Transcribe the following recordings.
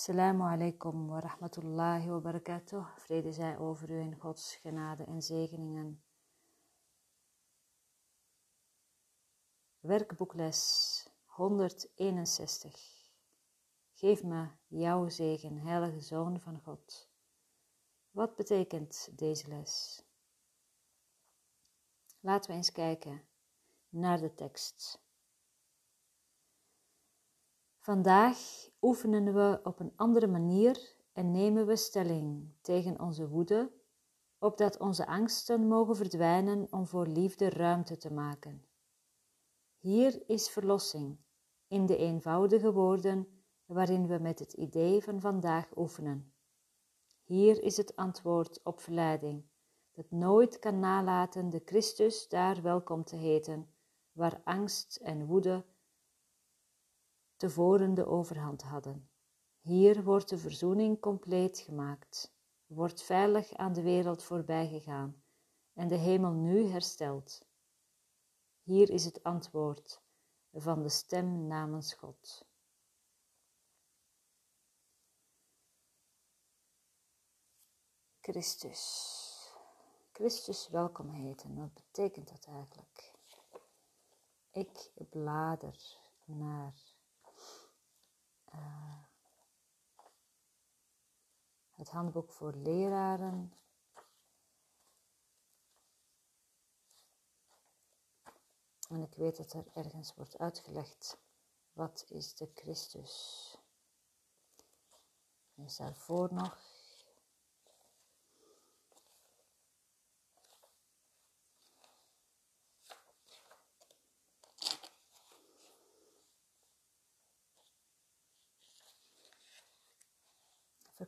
Assalamu alaikum wa rahmatullahi wa barakatuh. Vrede zij over u in Gods genade en zegeningen. Werkboekles 161. Geef me jouw zegen, heilige Zoon van God. Wat betekent deze les? Laten we eens kijken naar de tekst. Vandaag oefenen we op een andere manier en nemen we stelling tegen onze woede, opdat onze angsten mogen verdwijnen om voor liefde ruimte te maken. Hier is verlossing, in de eenvoudige woorden waarin we met het idee van vandaag oefenen. Hier is het antwoord op verleiding, dat nooit kan nalaten de Christus daar welkom te heten, waar angst en woede tevoren de overhand hadden. Hier wordt de verzoening compleet gemaakt, wordt veilig aan de wereld voorbij gegaan en de hemel nu hersteld. Hier is het antwoord van de stem namens God. Christus. Christus welkom heten, wat betekent dat eigenlijk? Ik blader naar uh, het handboek voor leraren. En ik weet dat er ergens wordt uitgelegd wat is de Christus. Is daarvoor nog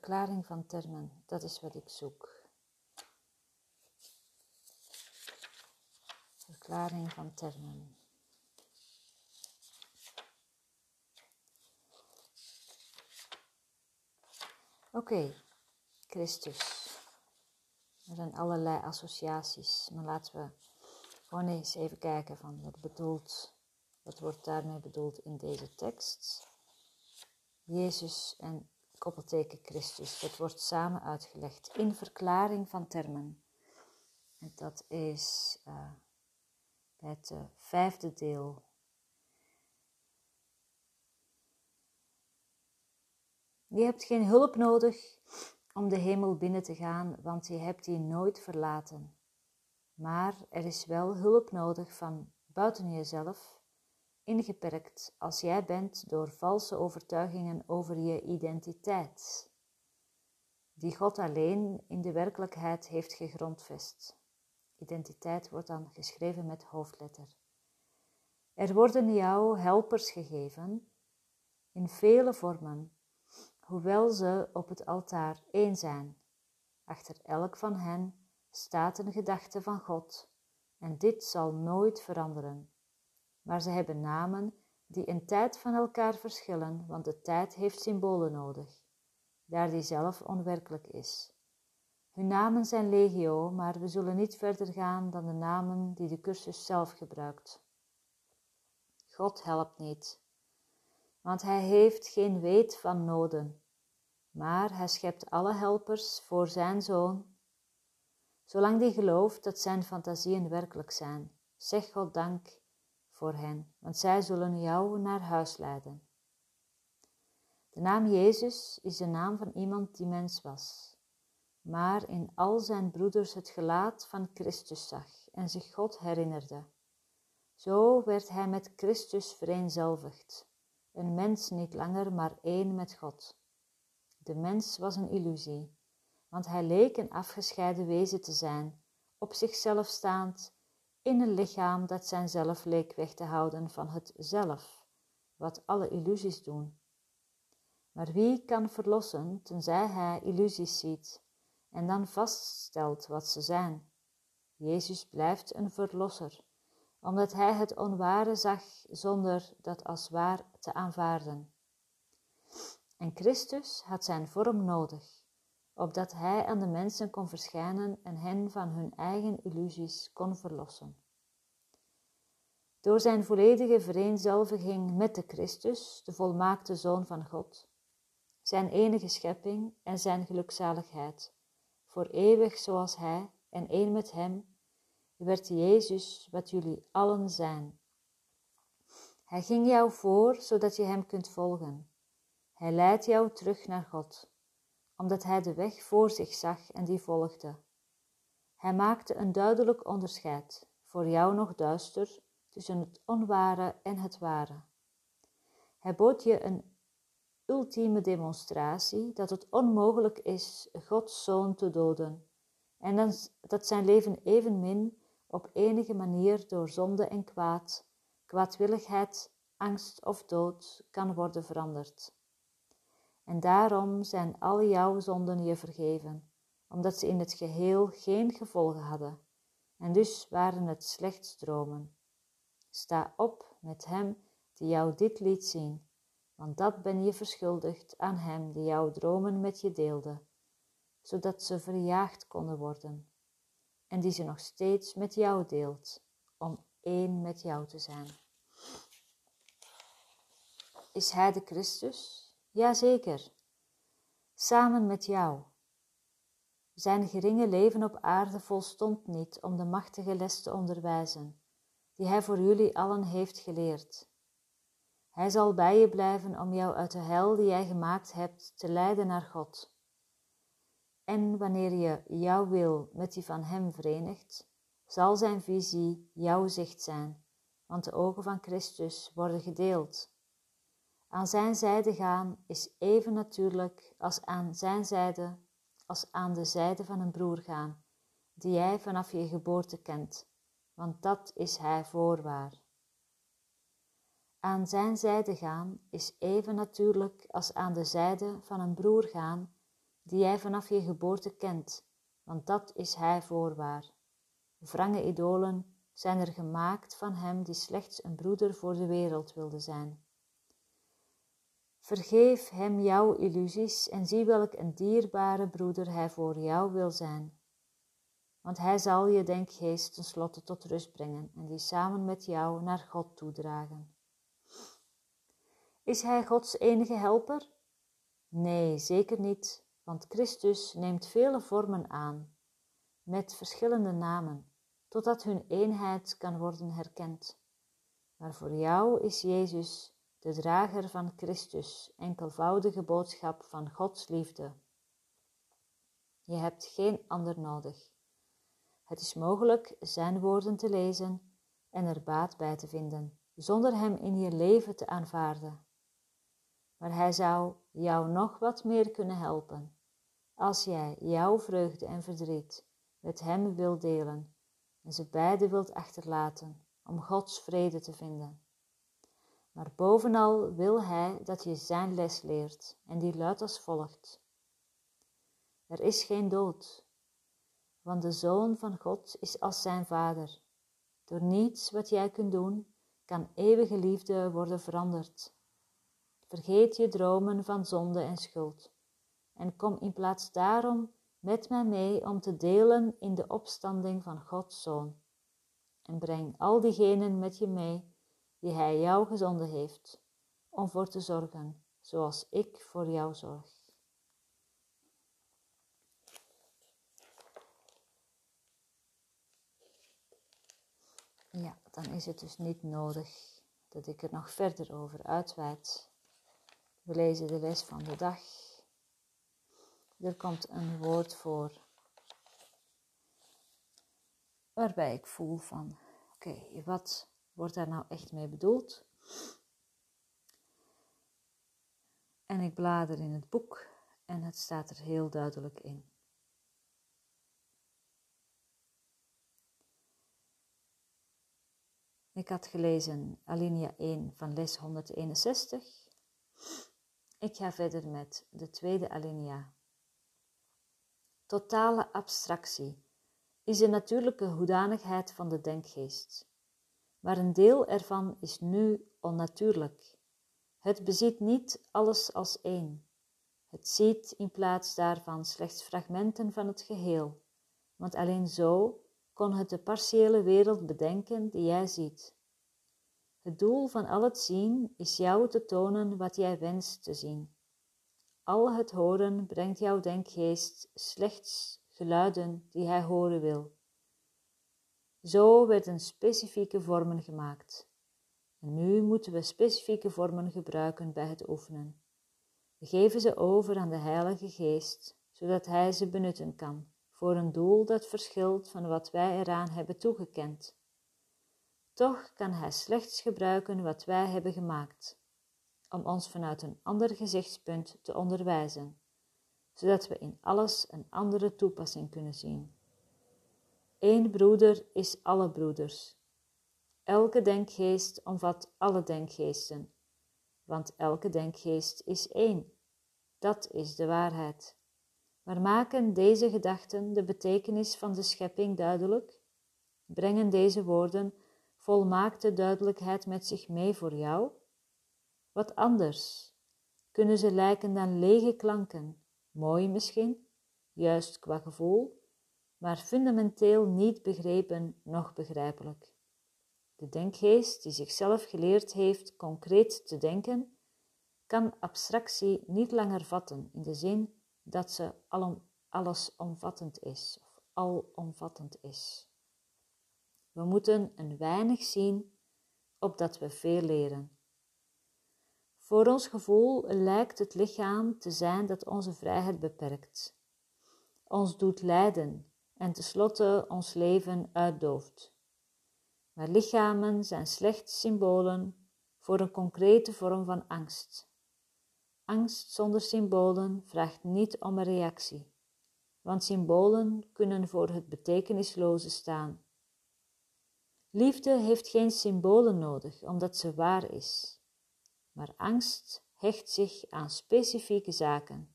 Verklaring van termen, dat is wat ik zoek. Verklaring van termen. Oké, Christus. Er zijn allerlei associaties, maar laten we gewoon eens even kijken van wat bedoelt, wat wordt daarmee bedoeld in deze tekst. Jezus en koppelteken Christus. Dat wordt samen uitgelegd in verklaring van termen. En dat is uh, het uh, vijfde deel. Je hebt geen hulp nodig om de hemel binnen te gaan, want je hebt die nooit verlaten. Maar er is wel hulp nodig van buiten jezelf ingeperkt als jij bent door valse overtuigingen over je identiteit, die God alleen in de werkelijkheid heeft gegrondvest. Identiteit wordt dan geschreven met hoofdletter. Er worden jou helpers gegeven in vele vormen, hoewel ze op het altaar één zijn. Achter elk van hen staat een gedachte van God, en dit zal nooit veranderen maar ze hebben namen die in tijd van elkaar verschillen, want de tijd heeft symbolen nodig, daar die zelf onwerkelijk is. Hun namen zijn legio, maar we zullen niet verder gaan dan de namen die de cursus zelf gebruikt. God helpt niet, want Hij heeft geen weet van noden, maar Hij schept alle helpers voor Zijn Zoon, zolang die gelooft dat Zijn fantasieën werkelijk zijn. Zeg God dank voor hen, want zij zullen jou naar huis leiden. De naam Jezus is de naam van iemand die mens was, maar in al zijn broeders het gelaat van Christus zag en zich God herinnerde. Zo werd hij met Christus vereenzelvigd, een mens niet langer, maar één met God. De mens was een illusie, want hij leek een afgescheiden wezen te zijn, op zichzelf staand in een lichaam dat zijn zelf leek weg te houden van het zelf, wat alle illusies doen. Maar wie kan verlossen tenzij hij illusies ziet en dan vaststelt wat ze zijn? Jezus blijft een verlosser, omdat hij het onware zag zonder dat als waar te aanvaarden. En Christus had zijn vorm nodig opdat hij aan de mensen kon verschijnen en hen van hun eigen illusies kon verlossen. Door zijn volledige vereenzelviging met de Christus, de volmaakte Zoon van God, zijn enige schepping en zijn gelukzaligheid. Voor eeuwig zoals Hij en één met Hem, werd Jezus wat jullie allen zijn. Hij ging jou voor, zodat je Hem kunt volgen. Hij leidt jou terug naar God, omdat Hij de weg voor zich zag en die volgde. Hij maakte een duidelijk onderscheid, voor jou nog duister, tussen het onware en het ware. Hij bood je een ultieme demonstratie dat het onmogelijk is Gods zoon te doden en dat zijn leven evenmin op enige manier door zonde en kwaad, kwaadwilligheid, angst of dood kan worden veranderd. En daarom zijn al jouw zonden je vergeven, omdat ze in het geheel geen gevolgen hadden, en dus waren het slechts dromen. Sta op met hem die jou dit liet zien, want dat ben je verschuldigd aan hem die jouw dromen met je deelde, zodat ze verjaagd konden worden, en die ze nog steeds met jou deelt, om één met jou te zijn. Is hij de Christus? Jazeker, samen met jou. Zijn geringe leven op aarde volstond niet om de machtige les te onderwijzen, die hij voor jullie allen heeft geleerd. Hij zal bij je blijven om jou uit de hel die jij gemaakt hebt te leiden naar God. En wanneer je jouw wil met die van Hem verenigt, zal Zijn visie jouw zicht zijn, want de ogen van Christus worden gedeeld. Aan Zijn zijde gaan is even natuurlijk als aan Zijn zijde, als aan de zijde van een broer gaan, die jij vanaf je geboorte kent, want dat is Hij voorwaar. Aan zijn zijde gaan is even natuurlijk als aan de zijde van een broer gaan die jij vanaf je geboorte kent, want dat is hij voorwaar. Wrange idolen zijn er gemaakt van hem die slechts een broeder voor de wereld wilde zijn. Vergeef hem jouw illusies en zie welk een dierbare broeder hij voor jou wil zijn. Want hij zal je denkgeest tenslotte tot rust brengen en die samen met jou naar God toedragen. Is hij Gods enige helper? Nee, zeker niet, want Christus neemt vele vormen aan, met verschillende namen, totdat hun eenheid kan worden herkend. Maar voor jou is Jezus de drager van Christus, enkelvoudige boodschap van Gods liefde. Je hebt geen ander nodig. Het is mogelijk zijn woorden te lezen en er baat bij te vinden, zonder hem in je leven te aanvaarden maar hij zou jou nog wat meer kunnen helpen als jij jouw vreugde en verdriet met hem wilt delen en ze beide wilt achterlaten om Gods vrede te vinden. Maar bovenal wil hij dat je zijn les leert en die luidt als volgt. Er is geen dood, want de Zoon van God is als zijn Vader. Door niets wat jij kunt doen, kan eeuwige liefde worden veranderd Vergeet je dromen van zonde en schuld en kom in plaats daarom met mij mee om te delen in de opstanding van Gods Zoon. En breng al diegenen met je mee die Hij jou gezonden heeft, om voor te zorgen, zoals ik voor jou zorg. Ja, dan is het dus niet nodig dat ik er nog verder over uitweid. We lezen de les van de dag. Er komt een woord voor waarbij ik voel van, oké, wat wordt daar nou echt mee bedoeld? En ik blader in het boek en het staat er heel duidelijk in. Ik had gelezen alinea 1 van les 161 ik ga verder met de tweede alinea. Totale abstractie is een natuurlijke hoedanigheid van de denkgeest, maar een deel ervan is nu onnatuurlijk. Het beziet niet alles als één. Het ziet in plaats daarvan slechts fragmenten van het geheel, want alleen zo kon het de partiële wereld bedenken die jij ziet. Het doel van al het zien is jou te tonen wat jij wenst te zien. al het horen brengt jouw denkgeest slechts geluiden die hij horen wil. Zo werden specifieke vormen gemaakt. En nu moeten we specifieke vormen gebruiken bij het oefenen. We geven ze over aan de Heilige Geest, zodat Hij ze benutten kan voor een doel dat verschilt van wat wij eraan hebben toegekend. Toch kan Hij slechts gebruiken wat wij hebben gemaakt, om ons vanuit een ander gezichtspunt te onderwijzen, zodat we in alles een andere toepassing kunnen zien. Eén broeder is alle broeders. Elke denkgeest omvat alle denkgeesten, want elke denkgeest is één. Dat is de waarheid. Maar maken deze gedachten de betekenis van de schepping duidelijk? Brengen deze woorden volmaakte duidelijkheid met zich mee voor jou? Wat anders? Kunnen ze lijken dan lege klanken, mooi misschien, juist qua gevoel, maar fundamenteel niet begrepen noch begrijpelijk. De denkgeest die zichzelf geleerd heeft concreet te denken, kan abstractie niet langer vatten in de zin dat ze alom, allesomvattend is of alomvattend is. We moeten een weinig zien, opdat we veel leren. Voor ons gevoel lijkt het lichaam te zijn dat onze vrijheid beperkt, ons doet lijden en tenslotte ons leven uitdooft. Maar lichamen zijn slechts symbolen voor een concrete vorm van angst. Angst zonder symbolen vraagt niet om een reactie, want symbolen kunnen voor het betekenisloze staan. Liefde heeft geen symbolen nodig, omdat ze waar is, maar angst hecht zich aan specifieke zaken,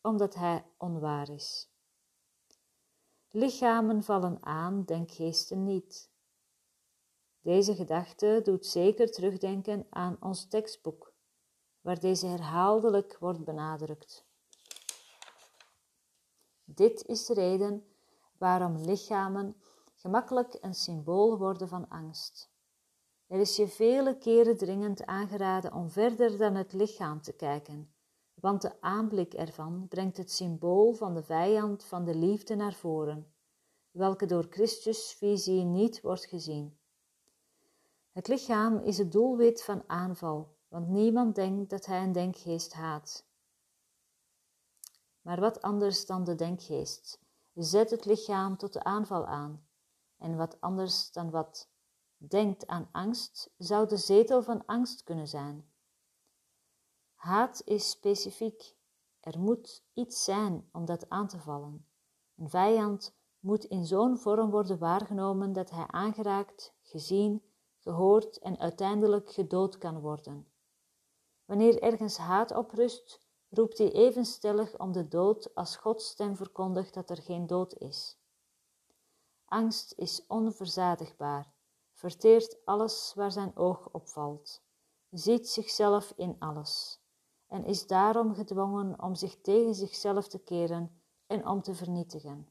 omdat hij onwaar is. Lichamen vallen aan, denkgeesten niet. Deze gedachte doet zeker terugdenken aan ons tekstboek, waar deze herhaaldelijk wordt benadrukt. Dit is de reden waarom lichamen gemakkelijk een symbool worden van angst. Er is je vele keren dringend aangeraden om verder dan het lichaam te kijken, want de aanblik ervan brengt het symbool van de vijand van de liefde naar voren, welke door Christus visie niet wordt gezien. Het lichaam is het doelwit van aanval, want niemand denkt dat hij een denkgeest haat. Maar wat anders dan de denkgeest zet het lichaam tot de aanval aan, en wat anders dan wat denkt aan angst zou de zetel van angst kunnen zijn. Haat is specifiek. Er moet iets zijn om dat aan te vallen. Een vijand moet in zo'n vorm worden waargenomen dat hij aangeraakt, gezien, gehoord en uiteindelijk gedood kan worden. Wanneer ergens haat op rust, roept hij even stellig om de dood als Gods stem verkondigt dat er geen dood is. Angst is onverzadigbaar, verteert alles waar zijn oog opvalt, ziet zichzelf in alles en is daarom gedwongen om zich tegen zichzelf te keren en om te vernietigen.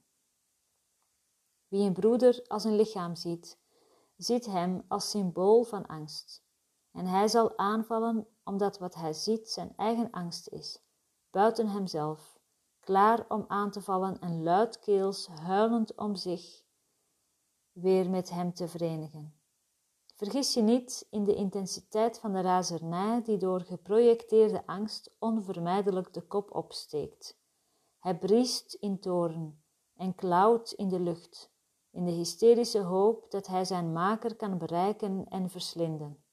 Wie een broeder als een lichaam ziet, ziet hem als symbool van angst. En hij zal aanvallen omdat wat hij ziet zijn eigen angst is, buiten hemzelf, klaar om aan te vallen en luidkeels huilend om zich weer met hem te verenigen. Vergis je niet in de intensiteit van de razernij die door geprojecteerde angst onvermijdelijk de kop opsteekt. Hij briest in toren en klauwt in de lucht, in de hysterische hoop dat hij zijn maker kan bereiken en verslinden.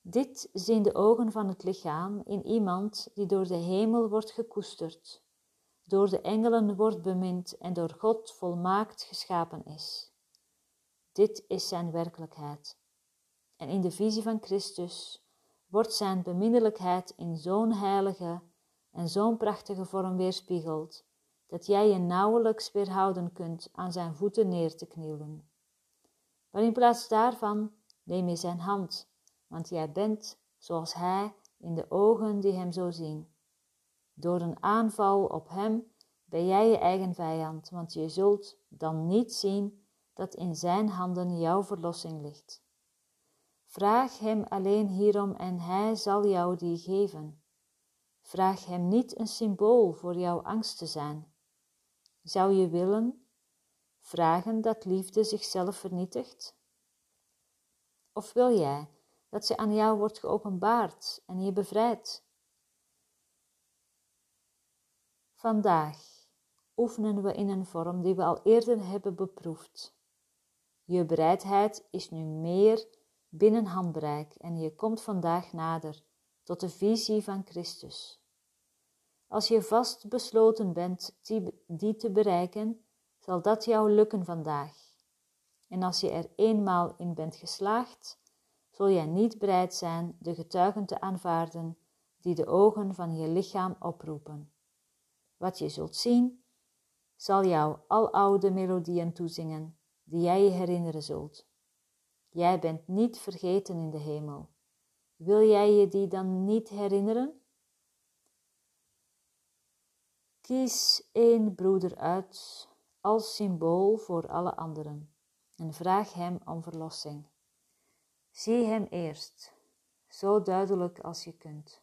Dit zien de ogen van het lichaam in iemand die door de hemel wordt gekoesterd, door de engelen wordt bemind en door God volmaakt geschapen is. Dit is zijn werkelijkheid. En in de visie van Christus wordt zijn beminnelijkheid in zo'n heilige en zo'n prachtige vorm weerspiegeld, dat jij je nauwelijks weerhouden kunt aan zijn voeten neer te knielen. Maar in plaats daarvan neem je zijn hand, want jij bent, zoals hij, in de ogen die hem zo zien. Door een aanval op hem ben jij je eigen vijand, want je zult dan niet zien dat in zijn handen jouw verlossing ligt. Vraag hem alleen hierom en hij zal jou die geven. Vraag Hem niet een symbool voor jouw angst te zijn. Zou je willen vragen dat liefde zichzelf vernietigt? Of wil jij dat ze aan jou wordt geopenbaard en je bevrijdt? Vandaag oefenen we in een vorm die we al eerder hebben beproefd. Je bereidheid is nu meer binnen handbereik en je komt vandaag nader tot de visie van Christus. Als je vast besloten bent die te bereiken, zal dat jou lukken vandaag. En als je er eenmaal in bent geslaagd, zul jij niet bereid zijn de getuigen te aanvaarden die de ogen van je lichaam oproepen. Wat je zult zien, zal jou al oude melodieën toezingen die jij je herinneren zult. Jij bent niet vergeten in de hemel. Wil jij je die dan niet herinneren? Kies één broeder uit als symbool voor alle anderen en vraag hem om verlossing. Zie hem eerst, zo duidelijk als je kunt,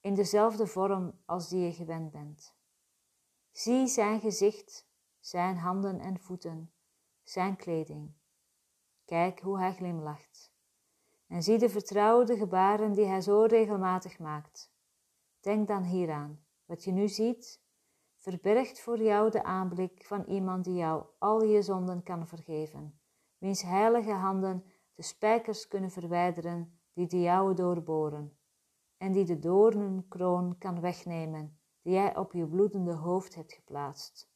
in dezelfde vorm als die je gewend bent. Zie zijn gezicht, zijn handen en voeten, zijn kleding. Kijk hoe hij glimlacht. En zie de vertrouwde gebaren die hij zo regelmatig maakt. Denk dan hieraan. Wat je nu ziet, verbergt voor jou de aanblik van iemand die jou al je zonden kan vergeven, wiens heilige handen de spijkers kunnen verwijderen die de jouwe doorboren, en die de doornenkroon kan wegnemen die jij op je bloedende hoofd hebt geplaatst.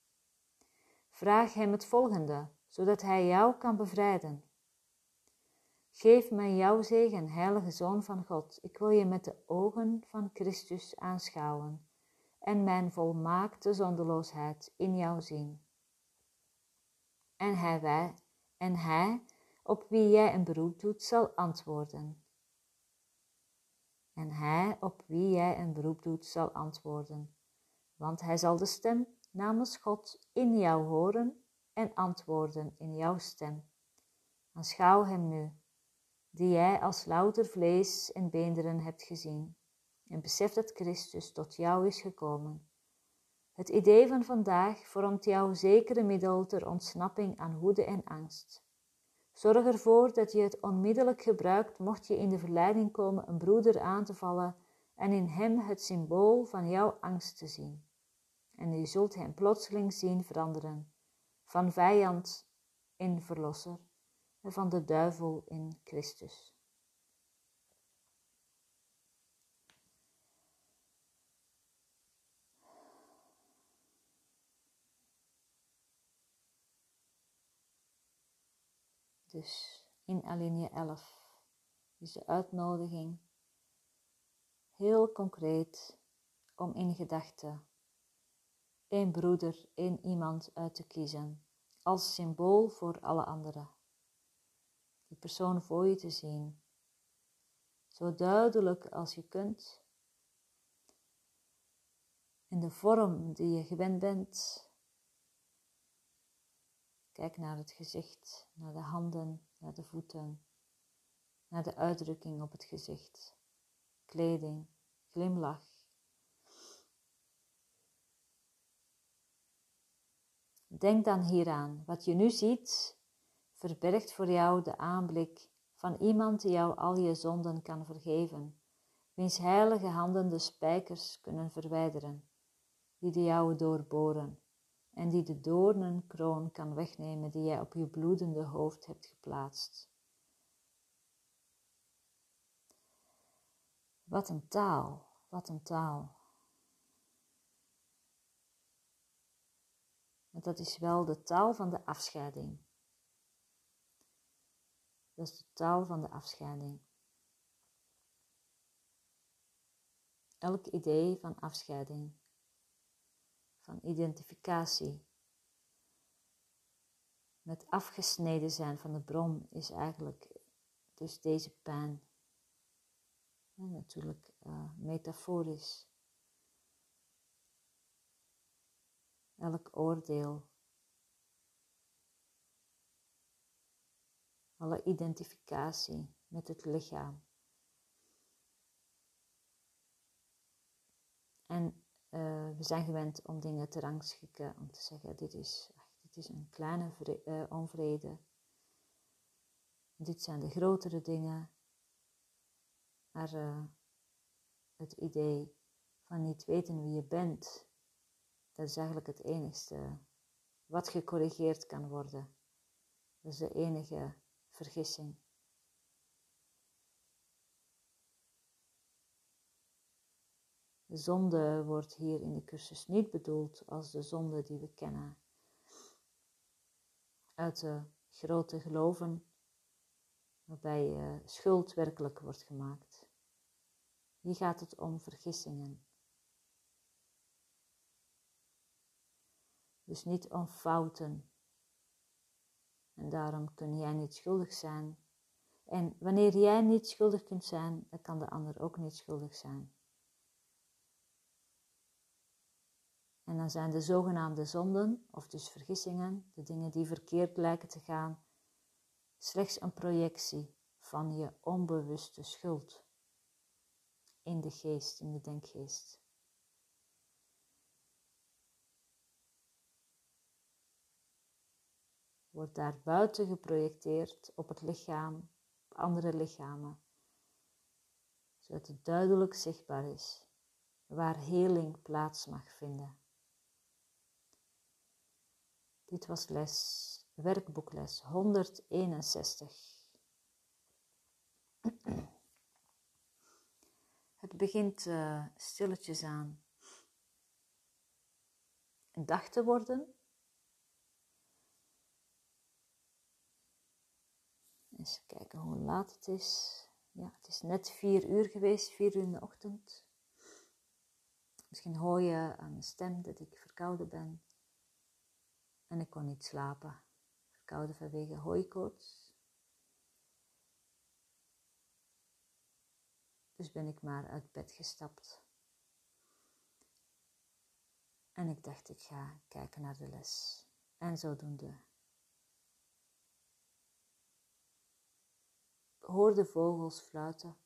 Vraag hem het volgende, zodat hij jou kan bevrijden. Geef mij jouw zegen, heilige Zoon van God. Ik wil je met de ogen van Christus aanschouwen en mijn volmaakte zondeloosheid in jou zien. En hij, wij, en hij, op wie jij een beroep doet, zal antwoorden. En hij, op wie jij een beroep doet, zal antwoorden want hij zal de stem namens God in jou horen en antwoorden in jouw stem. Aanschouw hem nu, die jij als louter vlees en beenderen hebt gezien, en besef dat Christus tot jou is gekomen. Het idee van vandaag vormt jouw zekere middel ter ontsnapping aan woede en angst. Zorg ervoor dat je het onmiddellijk gebruikt mocht je in de verleiding komen een broeder aan te vallen en in hem het symbool van jouw angst te zien en u zult hem plotseling zien veranderen, van vijand in verlosser en van de duivel in Christus. Dus in alinea 11 is de uitnodiging heel concreet om in gedachten één broeder, één iemand uit te kiezen, als symbool voor alle anderen. Die persoon voor je te zien, zo duidelijk als je kunt, in de vorm die je gewend bent. Kijk naar het gezicht, naar de handen, naar de voeten, naar de uitdrukking op het gezicht, kleding, glimlach Denk dan hieraan. Wat je nu ziet, verbergt voor jou de aanblik van iemand die jou al je zonden kan vergeven, wiens heilige handen de spijkers kunnen verwijderen, die de jouwe doorboren en die de doornenkroon kan wegnemen die jij op je bloedende hoofd hebt geplaatst. Wat een taal, wat een taal. Want dat is wel de taal van de afscheiding. Dat is de taal van de afscheiding. Elk idee van afscheiding, van identificatie, met afgesneden zijn van de bron is eigenlijk dus deze pijn. natuurlijk uh, metaforisch. Elk oordeel, alle identificatie met het lichaam. En uh, we zijn gewend om dingen te rangschikken, om te zeggen: dit is, dit is een kleine uh, onvrede. Dit zijn de grotere dingen. Maar uh, het idee van niet weten wie je bent, dat is eigenlijk het enigste wat gecorrigeerd kan worden. Dat is de enige vergissing. De zonde wordt hier in de cursus niet bedoeld als de zonde die we kennen uit de grote geloven, waarbij uh, schuld werkelijk wordt gemaakt. Hier gaat het om vergissingen. Dus niet om fouten. En daarom kun jij niet schuldig zijn. En wanneer jij niet schuldig kunt zijn, dan kan de ander ook niet schuldig zijn. En dan zijn de zogenaamde zonden, of dus vergissingen, de dingen die verkeerd lijken te gaan, slechts een projectie van je onbewuste schuld in de geest, in de denkgeest. Wordt daar buiten geprojecteerd op het lichaam, op andere lichamen, zodat het duidelijk zichtbaar is waar heling plaats mag vinden. Dit was les, werkboekles 161. Het begint uh, stilletjes aan een dag te worden. Eens kijken hoe laat het is. Ja, het is net vier uur geweest, vier uur in de ochtend. Misschien hoor je aan mijn stem dat ik verkouden ben. En ik kon niet slapen, verkouden vanwege hooikoorts. Dus ben ik maar uit bed gestapt. En ik dacht, ik ga kijken naar de les. En zodoende. Hoorde vogels fluiten.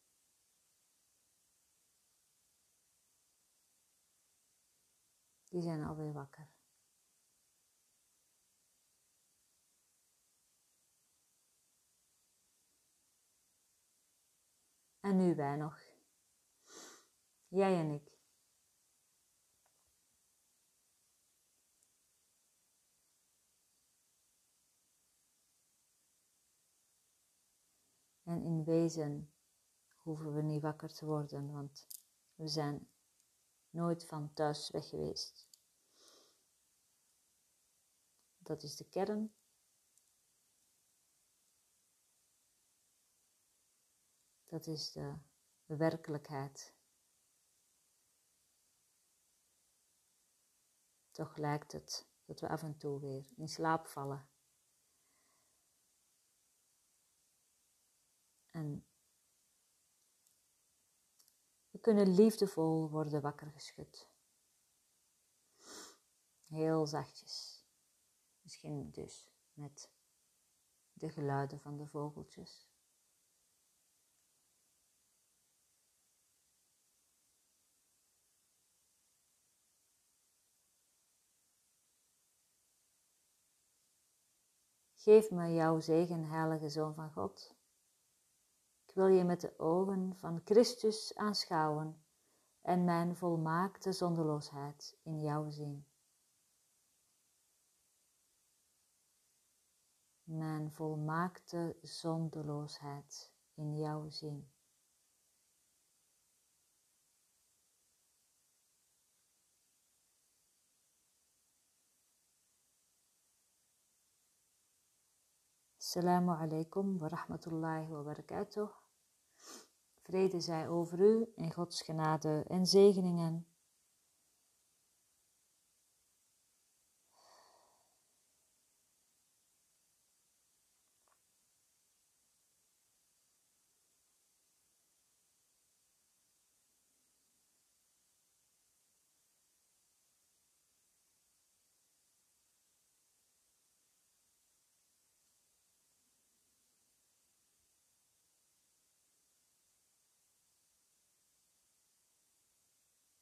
Die zijn alweer wakker. En nu wij nog. Jij en ik. En in wezen hoeven we niet wakker te worden, want we zijn nooit van thuis weg geweest. Dat is de kern Dat is de, werkelijkheid. Toch lijkt het dat we af en toe weer in slaap vallen. En we kunnen liefdevol worden wakker geschud. Heel zachtjes. Misschien dus met de geluiden van de vogeltjes. Geef me jouw zegen, heilige Zoon van God. Ik wil je met de ogen van Christus aanschouwen en mijn volmaakte zondeloosheid in jou zien. Mijn volmaakte zondeloosheid in jou zien. Assalamu alaikum wa rahmatullahi wa barakatuh. Vrede zij over u in Gods genade en zegeningen.